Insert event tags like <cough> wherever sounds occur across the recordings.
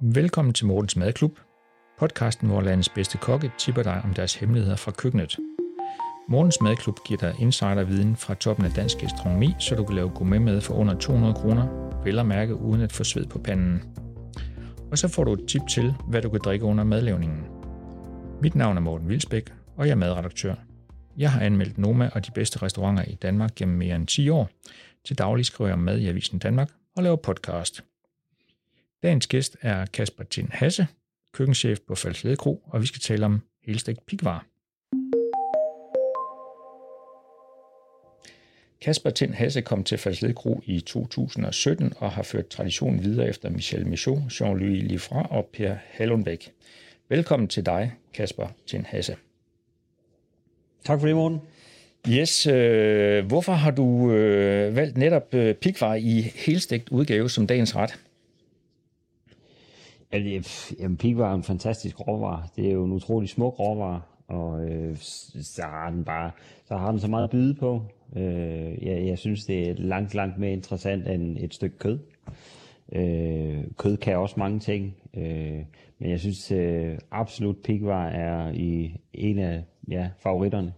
Velkommen til Mortens Madklub, podcasten, hvor landets bedste kokke tipper dig om deres hemmeligheder fra køkkenet. Mortens Madklub giver dig insiderviden fra toppen af dansk gastronomi, så du kan lave gourmetmad for under 200 kroner, vel at mærke uden at få sved på panden. Og så får du et tip til, hvad du kan drikke under madlavningen. Mit navn er Morten Vilsbæk, og jeg er madredaktør. Jeg har anmeldt Noma og de bedste restauranter i Danmark gennem mere end 10 år. Til daglig skriver jeg mad i Avisen Danmark og laver podcast. Dagens gæst er Kasper Tin Hasse, køkkenchef på Falslede Kro, og vi skal tale om helstegt pikvar. Kasper Tin Hasse kom til Falsled Kro i 2017 og har ført traditionen videre efter Michel Michaud, Jean-Louis Livra og Per Hallundbæk. Velkommen til dig, Kasper Tin Hasse. Tak for det, Morten. Yes, øh, hvorfor har du øh, valgt netop øh, pikvar i helstegt udgave som dagens ret? Jamen, pikvar er en fantastisk råvare. Det er jo en utrolig smuk råvare, og øh, så, har den bare, så har den så meget at byde på. Øh, jeg, jeg synes, det er langt, langt mere interessant end et stykke kød. Øh, kød kan også mange ting, øh, men jeg synes øh, absolut pikvar er i en af ja, favoritterne.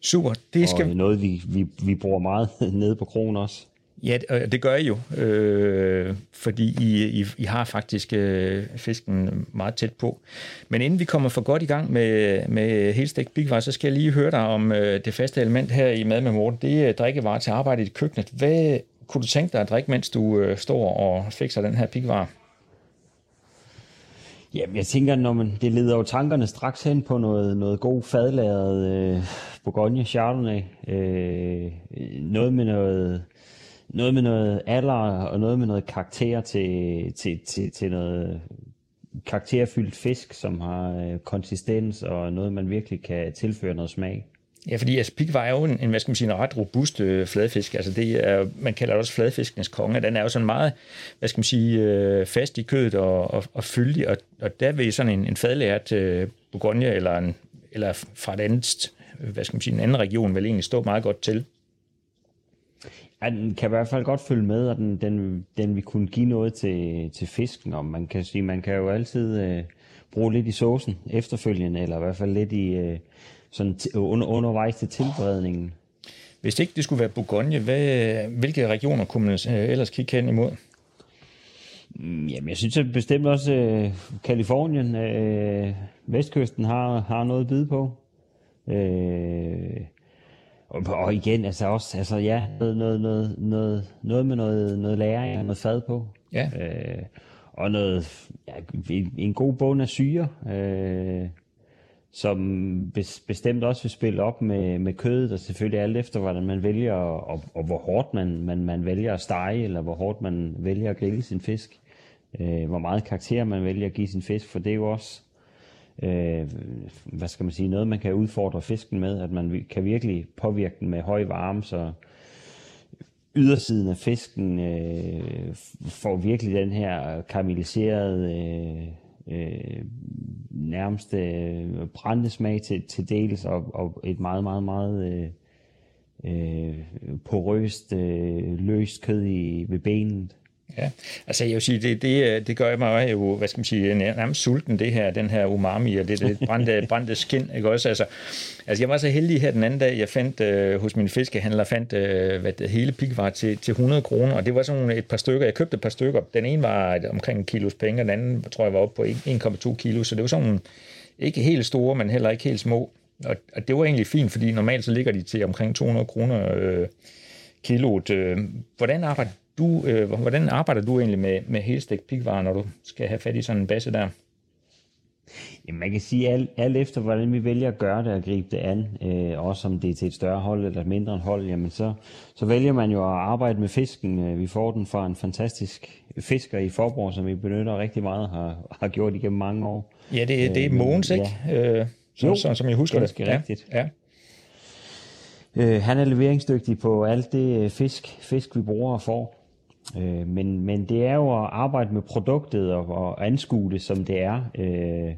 Super. Det skal... Og noget, vi, vi, vi bruger meget <laughs> nede på kronen også. Ja, det gør I jo, øh, fordi I, I, I har faktisk øh, fisken meget tæt på. Men inden vi kommer for godt i gang med, med helstegt bigvar, så skal jeg lige høre dig om øh, det faste element her i Mad med Morten. Det er drikkevarer til arbejde i køkkenet. Hvad kunne du tænke dig at drikke, mens du øh, står og fikser den her pigvar? Jamen, jeg tænker, når man, det leder jo tankerne straks hen på noget, noget god fadlaget øh, Bourgogne Chardonnay. Øh, noget med noget noget med noget alder og noget med noget karakter til, til, til, til noget karakterfyldt fisk, som har øh, konsistens og noget, man virkelig kan tilføre noget smag. Ja, fordi altså, pikvar var jo en, hvad skal man sige, en ret robust øh, fladfisk. Altså det er, man kalder det også fladfiskenes konge. Den er jo sådan meget, hvad skal man sige, øh, fast i kødet og, og, og fyldig, og, og der vil sådan en, en fadlært øh, Bourgogne eller, en, eller fra et andet, hvad skal man sige, en anden region vil egentlig stå meget godt til. Ja, den kan i hvert fald godt følge med, og den, den, den vil kunne give noget til, til fisken. Og man kan sige, man kan jo altid øh, bruge lidt i såsen efterfølgende, eller i hvert fald lidt i øh, sådan under, undervejs til tilberedningen. Hvis ikke det skulle være Bourgogne, hvad, hvilke regioner kunne man øh, ellers kigge hen imod? Mm, jamen, jeg synes at bestemt også, øh, Kalifornien, øh, vestkysten har, har noget at byde på. Øh, og, og igen, altså også, altså ja, noget, noget, noget, noget, noget med noget, noget læring og noget fad på. Ja. Øh, og noget, ja, en, en god bund af syre, øh, som bestemt også vil spille op med, med kødet, og selvfølgelig alt efter, hvordan man vælger, og, og hvor hårdt man, man, man vælger at stege, eller hvor hårdt man vælger at grille sin fisk. Øh, hvor meget karakter man vælger at give sin fisk, for det er jo også øh, hvad skal man sige, noget man kan udfordre fisken med, at man kan virkelig påvirke den med høj varme, så ydersiden af fisken øh, får virkelig den her karamelliserede, øh, øh, nærmest øh, brændte smag til, til dels, og, og et meget, meget, meget øh, øh, porøst, øh, løst kød i, ved benet. Ja, altså jeg vil sige, det, det, det gør mig jo, hvad skal man sige, nærmest sulten, det her, den her umami og det, det <laughs> brændte, brændte skin, ikke også? Altså, altså jeg var så heldig her den anden dag, jeg fandt øh, hos min fiskehandler, fandt øh, hvad det, hele pikvar til, til 100 kroner, og det var sådan et par stykker, jeg købte et par stykker, den ene var omkring en kilos penge, og den anden tror jeg var oppe på 1,2 kilo, så det var sådan ikke helt store, men heller ikke helt små, og, og det var egentlig fint, fordi normalt så ligger de til omkring 200 kroner øh, kiloet. Øh, hvordan arbejder du, øh, hvordan arbejder du egentlig med, med helstegt pikvarer, når du skal have fat i sådan en base der? Jamen, man kan sige alt, alt efter, hvordan vi vælger at gøre det og gribe det an, øh, også om det er til et større hold eller et mindre hold, jamen så, så vælger man jo at arbejde med fisken. Øh, vi får den fra en fantastisk fisker i Forborg, som vi benytter rigtig meget har, har gjort igennem mange år. Ja, det, det er øh, Mogens, ikke? Ja. Øh, som, jo, som, som jeg husker det. Ja, rigtigt. Ja. Øh, han er leveringsdygtig på alt det øh, fisk, fisk vi bruger og får. Øh, men, men det er jo at arbejde med produktet og, og anskue det, som det er. Øh,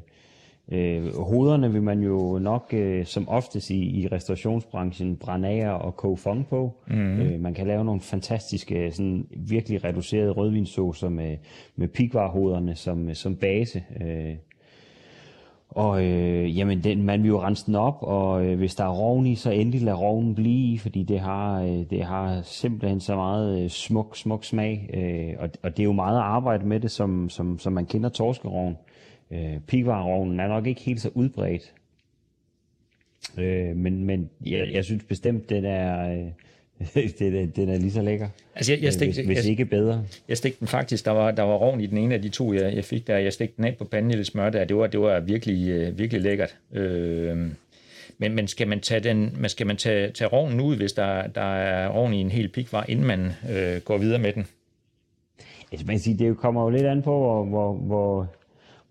Øh, hovederne vil man jo nok øh, som oftest i, i restaurationsbranchen brænde af og koge fong på. Mm. Øh, man kan lave nogle fantastiske, sådan virkelig reducerede rødvinssaucer med, med pigvarhovederne som, som base. Øh, og øh, jamen, den, man vil jo rense den op, og øh, hvis der er rovn i, så endelig lad rovnen blive, fordi det har, øh, det har simpelthen så meget øh, smuk, smuk smag. Øh, og, og det er jo meget at arbejde med det, som, som, som man kender torskerovn. Øh, pigvarerovnen er nok ikke helt så udbredt. Øh, men men jeg, jeg synes bestemt, den er... Øh, <laughs> den, er, den er lige så lækker. Altså jeg, jeg stik, hvis, hvis jeg, ikke bedre. Jeg stegte den faktisk, der var, der var rovn i den ene af de to, jeg, jeg fik der. Jeg stegte den af på panden i lidt smør der. Det var, det var virkelig, øh, virkelig lækkert. Øh, men, men skal man tage, den, men skal man tage, tage rovnen ud, hvis der, der er rovn i en hel pikvar, inden man øh, går videre med den? Altså, man siger, det kommer jo lidt an på, hvor, hvor, hvor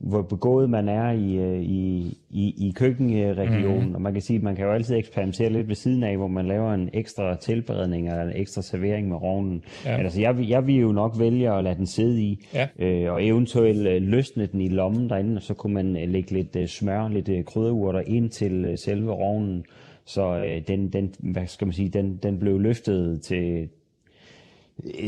hvor begået man er i, øh, i, i, i køkkenregionen. Mm. Og man kan sige, at man kan jo altid eksperimentere lidt ved siden af, hvor man laver en ekstra tilberedning eller en ekstra servering med rovnen. Ja. Altså, jeg, jeg vil jo nok vælge at lade den sidde i, ja. øh, og eventuelt øh, løsne den i lommen derinde, og så kunne man øh, lægge lidt øh, smør, lidt øh, krydderurter ind til øh, selve rovnen. Så øh, den, den, hvad skal man sige, den, den blev løftet til,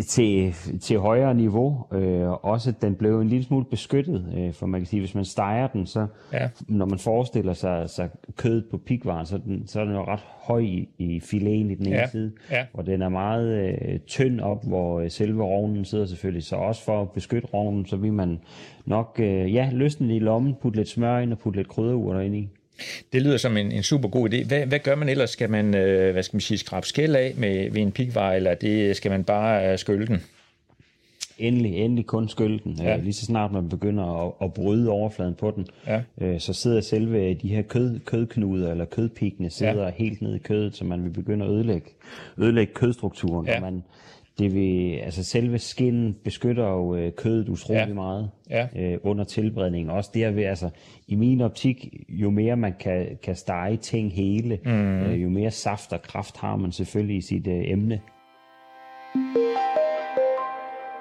til, til højere niveau. Øh, også den blev en lille smule beskyttet, øh, for man kan sige, hvis man steger den, så ja. når man forestiller sig, sig kød på pikvaren, så, den, så er den jo ret høj i, i filéen i den ene ja. side, ja. og den er meget øh, tynd op, hvor øh, selve rovnen sidder selvfølgelig. Så også for at beskytte rovnen, så vil man nok øh, ja, løsne i lommen, putte lidt smør ind og putte lidt krydderurter ind i. Det lyder som en, en super god idé. Hvad, hvad gør man ellers? Skal man, øh, hvad skal man sige, skrabe skæld af med, ved en pigvare, eller det, skal man bare øh, skylle den? Endelig, endelig kun skylle den. Ja. Øh, lige så snart man begynder at, at bryde overfladen på den, ja. øh, så sidder selve de her kød, kødknuder eller kødpikkene sidder ja. helt ned i kødet, så man vil begynde at ødelægge, ødelægge kødstrukturen. Ja. Og man, det vil, altså selve skinnen beskytter jo øh, kødet utrolig ja. meget ja. øh, under tilberedningen. Også derved, altså i min optik, jo mere man kan, kan stege ting hele, mm. øh, jo mere saft og kraft har man selvfølgelig i sit øh, emne.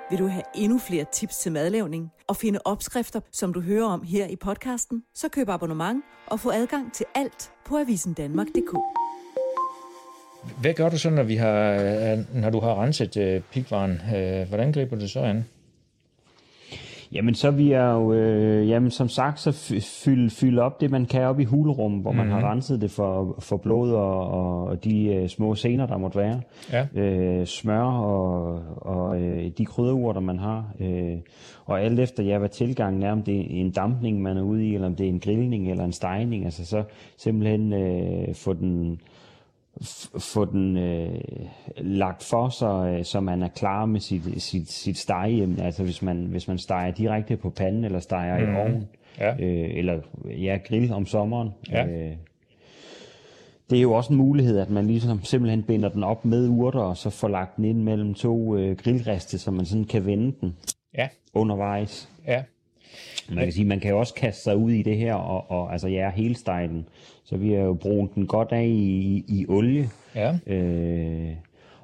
Vil du have endnu flere tips til madlavning og finde opskrifter, som du hører om her i podcasten, så køb abonnement og få adgang til alt på avisendanmark.dk. Hvad gør du så, når, vi har, øh, når du har renset øh, pigvaren? Øh, hvordan griber du så an? Jamen, så vi er jo, øh, jamen, som sagt, så fylde fyld op det, man kan op i hulrum, hvor man mm-hmm. har renset det for, for blod og, og de øh, små sener, der måtte være. Ja. Øh, smør og, og øh, de krydderurter, man har. Øh, og alt efter, ja, hvad tilgangen er, om det er en dampning, man er ude i, eller om det er en grillning eller en stejning, altså så simpelthen øh, få den få den øh, lagt for, så, øh, så man er klar med sit, sit, sit stegehjem. Altså hvis man, hvis man steger direkte på panden, eller steger mm. i mhm. ovnen, ja. øh, eller ja, grill om sommeren. Ja. Øh, det er jo også en mulighed, at man ligesom simpelthen binder den op med urter, og så får lagt den ind mellem to øh, grillriste, så man sådan kan vende den ja. undervejs. Ja. Man kan sige, man kan jo også kaste sig ud i det her, og, og altså ja, hele stejlen. Så vi har jo brugt den godt af i, i olie. Ja. Øh,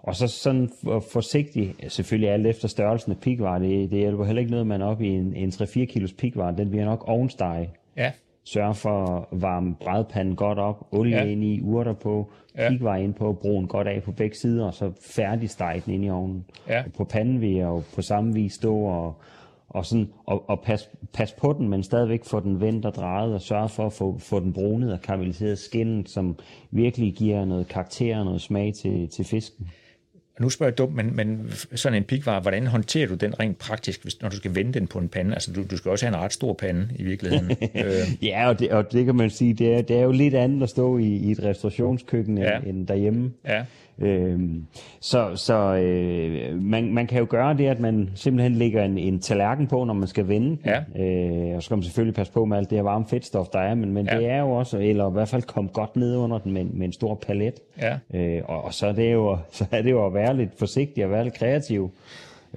og så sådan for, forsigtigt, selvfølgelig alt efter størrelsen af pikvar, det, det hjælper heller ikke noget, man op i en, en 3-4 kilos pikvar, den bliver nok ovenstege. Ja. Sørg for at varme brædpanden godt op, olie ja. ind i, urter på, ja. pikvar ind på, bruge den godt af på begge sider, og så færdig stege den ind i ovnen. Ja. Og på panden vil jeg jo på samme vis stå og, og, sådan, og, og pas, pas på den, men stadigvæk få den vendt og drejet og sørge for at få, få den brunet og karamelliseret skin, som virkelig giver noget karakter og noget smag til, til fisken. Nu spørger jeg dumt, men, men sådan en pikvar, hvordan håndterer du den rent praktisk, hvis, når du skal vende den på en pande? Altså, du, du skal også have en ret stor pande i virkeligheden. <laughs> øh. Ja, og det, og det kan man sige, det er, det er jo lidt andet at stå i, i et restaurationskøkken ja. end derhjemme. Ja. Øhm, så så øh, man, man kan jo gøre det, at man simpelthen lægger en, en tallerken på, når man skal vende den. Ja. Øh, og så skal man selvfølgelig passe på med alt det her varme fedtstof, der er, men, men ja. det er jo også, eller i hvert fald komme godt ned under den med, med en stor palet. Ja. Øh, og, og så, er det jo, <laughs> så er det jo at være lidt forsigtig og være lidt kreativ.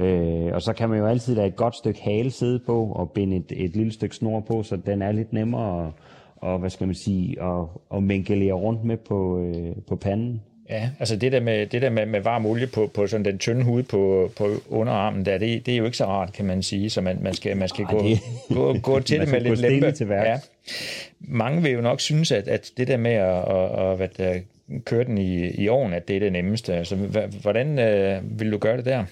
Øh, og så kan man jo altid lade et godt stykke hale sidde på og binde et, et lille stykke snor på, så den er lidt nemmere at, og hvad skal man sige, at, at minkelere rundt med på, øh, på panden. Ja, altså det der med, det der med, med varm olie på, på sådan den tynde hud på, på underarmen, der, det, det er jo ikke så rart, kan man sige, så man, man skal, man skal gå, det, gå, gå <laughs> til det med lidt lempe. Til. Ja. Mange vil jo nok synes, at, at det der med at, at, at, at køre den i, i ovnen, at det er det nemmeste. Altså, hvordan øh, vil du gøre det der?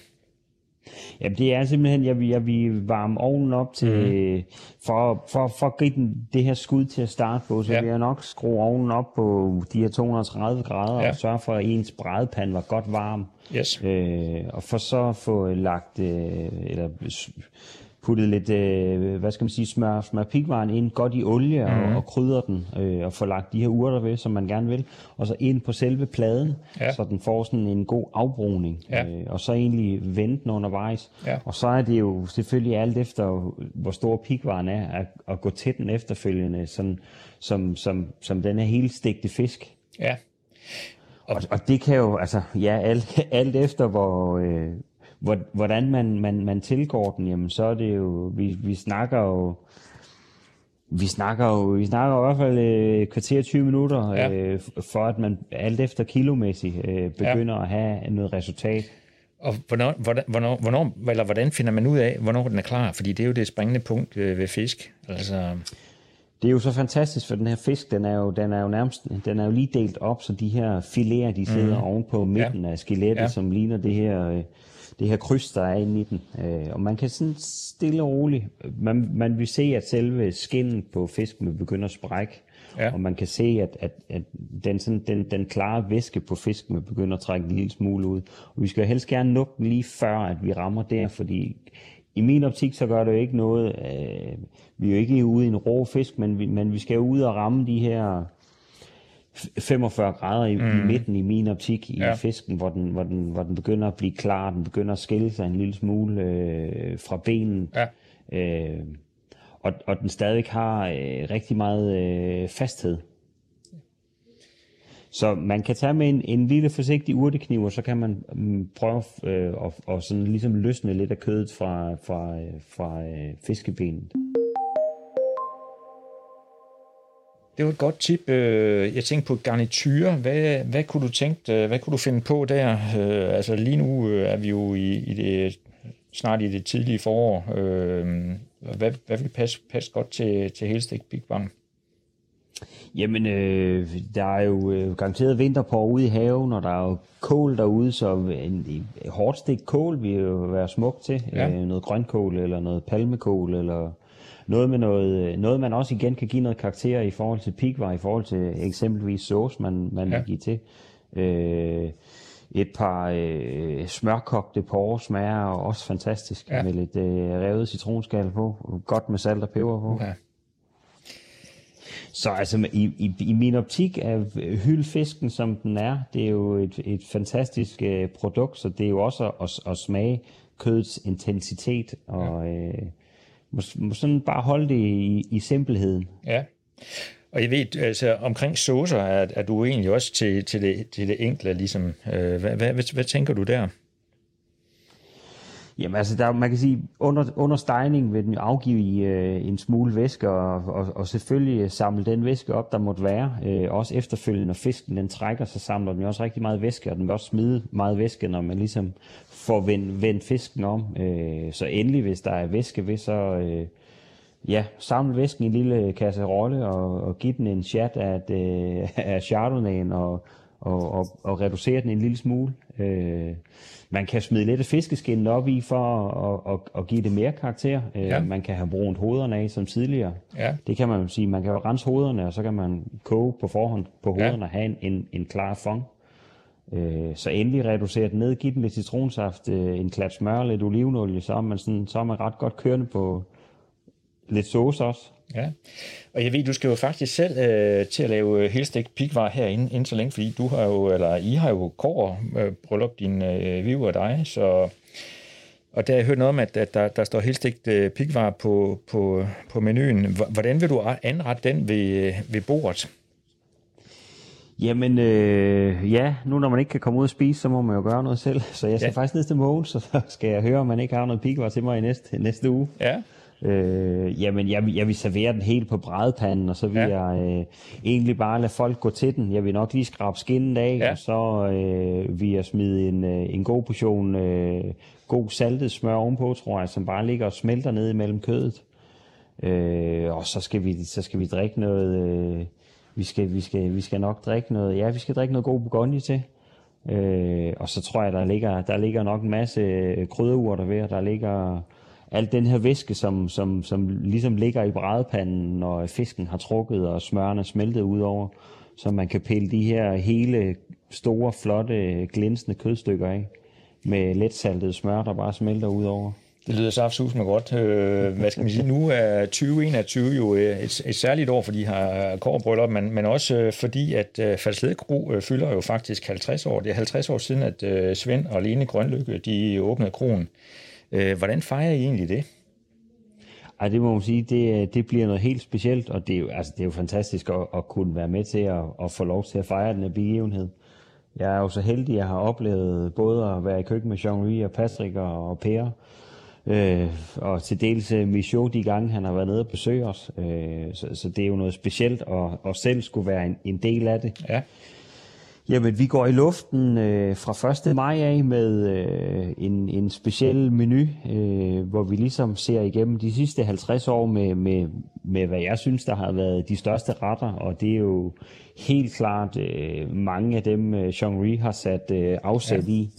Jamen det er simpelthen, jeg vil, jeg vil varme ovnen op til, mm. for, for, for at give den det her skud til at starte på, så ja. vil jeg nok skrue ovnen op på de her 230 grader ja. og sørge for, at ens brædepande var godt varm. Yes. Øh, og for så at få lagt, øh, eller puttet lidt, øh, hvad skal man sige, smør, smør pigvaren ind godt i olie og, mm. og krydder den, øh, og få lagt de her urter ved, som man gerne vil, og så ind på selve pladen, ja. så den får sådan en god afbruning, ja. øh, og så egentlig vente den undervejs. Ja. Og så er det jo selvfølgelig alt efter, hvor stor pigvaren er, at, at gå til den efterfølgende, sådan, som, som, som den er helt stegte fisk. Ja. Og, og, og det kan jo, altså, ja, alt, <laughs> alt efter hvor, øh, hvordan man, man, man tilgår den, jamen så er det jo, vi, vi snakker jo, vi snakker jo, vi snakker jo i hvert fald øh, kvarter 20 minutter, ja. øh, for at man alt efter kilomæssigt øh, begynder ja. at have noget resultat. Og hvornår, hvornår, hvornår, eller hvordan finder man ud af, hvornår den er klar? Fordi det er jo det springende punkt øh, ved fisk. Altså... Det er jo så fantastisk, for den her fisk, den er jo, den er jo nærmest, den er jo lige delt op, så de her filéer, de sidder mm. oven på midten ja. af skelettet, ja. som ligner det her... Øh, det her kryds, der er inde i den. Øh, og man kan sådan stille og roligt, man, man vil se, at selve skinnen på fisken vil begynde at sprække. Ja. Og man kan se, at, at, at den, sådan, den, den klare væske på fisken vil begynde at trække en lille smule ud. Og vi skal jo helst gerne nukke den lige før, at vi rammer der, fordi i min optik, så gør det jo ikke noget. Øh, vi er jo ikke ude i en rå fisk, men vi, men vi skal jo ud og ramme de her 45 grader i, mm. i midten i min optik i ja. fisken, hvor den, hvor, den, hvor den begynder at blive klar, den begynder at skille sig en lille smule øh, fra benen. Ja. Øh, og, og den stadig har øh, rigtig meget øh, fasthed. Så man kan tage med en, en lille forsigtig urtekniv, og så kan man um, prøve øh, at, og sådan ligesom løsne lidt af kødet fra, fra, øh, fra øh, fiskebenet. Det var et godt tip. Øh, jeg tænkte på garniture. Hvad, hvad kunne du tænke, øh, hvad kunne du finde på der? Øh, altså lige nu er vi jo i, i det, snart i det tidlige forår. Hvad, hvad vil passe, passe godt til, til helstik Big Bang? Jamen, øh, der er jo øh, garanteret vinter på ude i haven, og der er jo kål derude, så en, en hårdt stegt kål vil jo være smukt til. Ja. Øh, noget grønkål, eller noget palmekål, eller noget med noget, noget man også igen kan give noget karakter i forhold til pigvar, i forhold til eksempelvis sauce, man, man ja. vil give til. Øh, et par øh, smørkogte porre smager også fantastisk, ja. med lidt øh, revet citronskal på, godt med salt og peber på. Ja. Så altså i, i, i min optik er hyldfisken, som den er, det er jo et, et fantastisk øh, produkt, så det er jo også at, at, smage kødets intensitet og, ja. øh, må, må sådan bare holde det i, i simpelheden. Ja. Og jeg ved, altså omkring saucer er, er du egentlig også til, til, det, til det enkle, ligesom. Øh, hvad, hvad, hvad, hvad tænker du der? Jamen altså, der, man kan sige, under, under stejning vil den afgive øh, en smule væske, og, og, og selvfølgelig samle den væske op, der måtte være. Øh, også efterfølgende, når fisken den trækker, så samler den jo også rigtig meget væske, og den vil også smide meget væske, når man ligesom får vendt, vend fisken om. Øh, så endelig, hvis der er væske ved, så øh, ja, samle væsken i en lille kasserolle og, og give den en chat af, øh, <laughs> af chardonnayen og, og, og, og reducere den en lille smule. Øh, man kan smide lidt af fiskeskinnen op i for at, at, at give det mere karakter. Øh, ja. Man kan have brunt hovederne af som tidligere. Ja. Det kan man sige. Man kan rense hovederne, og så kan man koge på forhånd på hovederne ja. og have en, en, en klar fong. Øh, så endelig reducere den ned, give den lidt citronsaft, øh, en klat smør, lidt olivenolie, så er man, sådan, så er man ret godt kørende på lidt sauce også. Ja, og jeg ved, du skal jo faktisk selv øh, til at lave helstegt pikvar herinde inden så længe, fordi du har jo, eller I har jo kår øh, bryllup din øh, viv og dig, så og der har jeg hørt noget om, at, at der, der står helstegt øh, pikvar på, på, på menuen. Hvordan vil du anrette den ved, ved bordet? Jamen, øh, ja, nu når man ikke kan komme ud og spise, så må man jo gøre noget selv. Så jeg skal ja. faktisk ned til Mogens, så skal jeg høre, om man ikke har noget pikvar til mig i næste, næste uge. Ja. Øh, jamen, jeg, jeg vil servere den helt på brædepanden, og så vil ja. jeg øh, egentlig bare lade folk gå til den. Jeg vil nok lige skrabe skinnen af, ja. og så øh, vil jeg smide en, øh, en god portion øh, god saltet smør ovenpå, tror jeg, som bare ligger og smelter ned imellem kødet. Øh, og så skal vi, så skal vi drikke noget, øh, vi, skal, vi, skal, vi skal nok drikke noget, ja, vi skal drikke noget god Bourgogne til. Øh, og så tror jeg, der ligger, der ligger nok en masse krydderurter ved, der ligger alt den her væske, som, som, som ligesom ligger i brædepanden, når fisken har trukket og smøren er smeltet ud over, så man kan pille de her hele store, flotte, glinsende kødstykker af med let saltet smør, der bare smelter ud over. Det lyder så absolut med godt. Øh, hvad skal man sige? Nu er 2021 jo øh, et, et særligt år, fordi de har kårbryllup, men, men også øh, fordi, at øh, uh, Falsled Kro fylder jo faktisk 50 år. Det er 50 år siden, at Svend og Lene Grønlykke de åbnede kronen. Hvordan fejrer I egentlig det? Ej, det må man sige, det, det bliver noget helt specielt, og det er jo, altså, det er jo fantastisk at, at kunne være med til at, at få lov til at fejre den her begivenhed. Jeg er jo så heldig, at jeg har oplevet både at være i køkken med Jean-Louis og Patrick og, og Per, øh, og til dels øh, Michaud de gange, han har været nede og besøge os. Øh, så, så det er jo noget specielt at, at selv skulle være en, en del af det. Ja. Jamen, vi går i luften øh, fra 1. maj af med øh, en, en speciel menu, øh, hvor vi ligesom ser igennem de sidste 50 år med, med, med, hvad jeg synes, der har været de største retter, og det er jo helt klart øh, mange af dem, øh, Jean-Rie har sat øh, afsæt ja. i,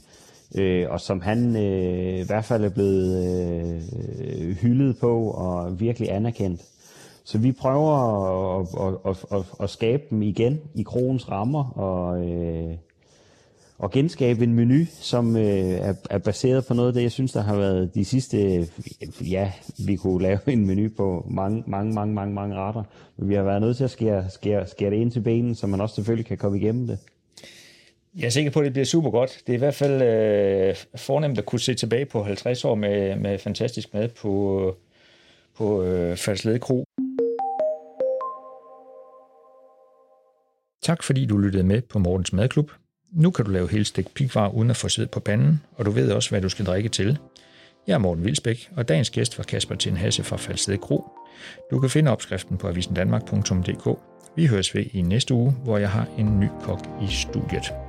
øh, og som han øh, i hvert fald er blevet øh, hyldet på og virkelig anerkendt. Så vi prøver at, at, at, at, at skabe dem igen i krogens rammer og, øh, og genskabe en menu, som øh, er, er baseret på noget af det, jeg synes, der har været de sidste, ja, vi kunne lave <laughs> en menu på mange, mange, mange, mange, mange retter. Men vi har været nødt til at skære, skære, skære det ind til benen, så man også selvfølgelig kan komme igennem det. Jeg er sikker på, at det bliver super godt. Det er i hvert fald øh, fornemt at kunne se tilbage på 50 år med, med fantastisk mad på, på øh, Falsled Kro. Tak fordi du lyttede med på Mortens Madklub. Nu kan du lave helt stik pigvar uden at få sæd på panden, og du ved også, hvad du skal drikke til. Jeg er Morten Vilsbæk, og dagens gæst var Kasper Tinhasse fra Falsted Kro. Du kan finde opskriften på avisendanmark.dk. Vi høres ved i næste uge, hvor jeg har en ny kok i studiet.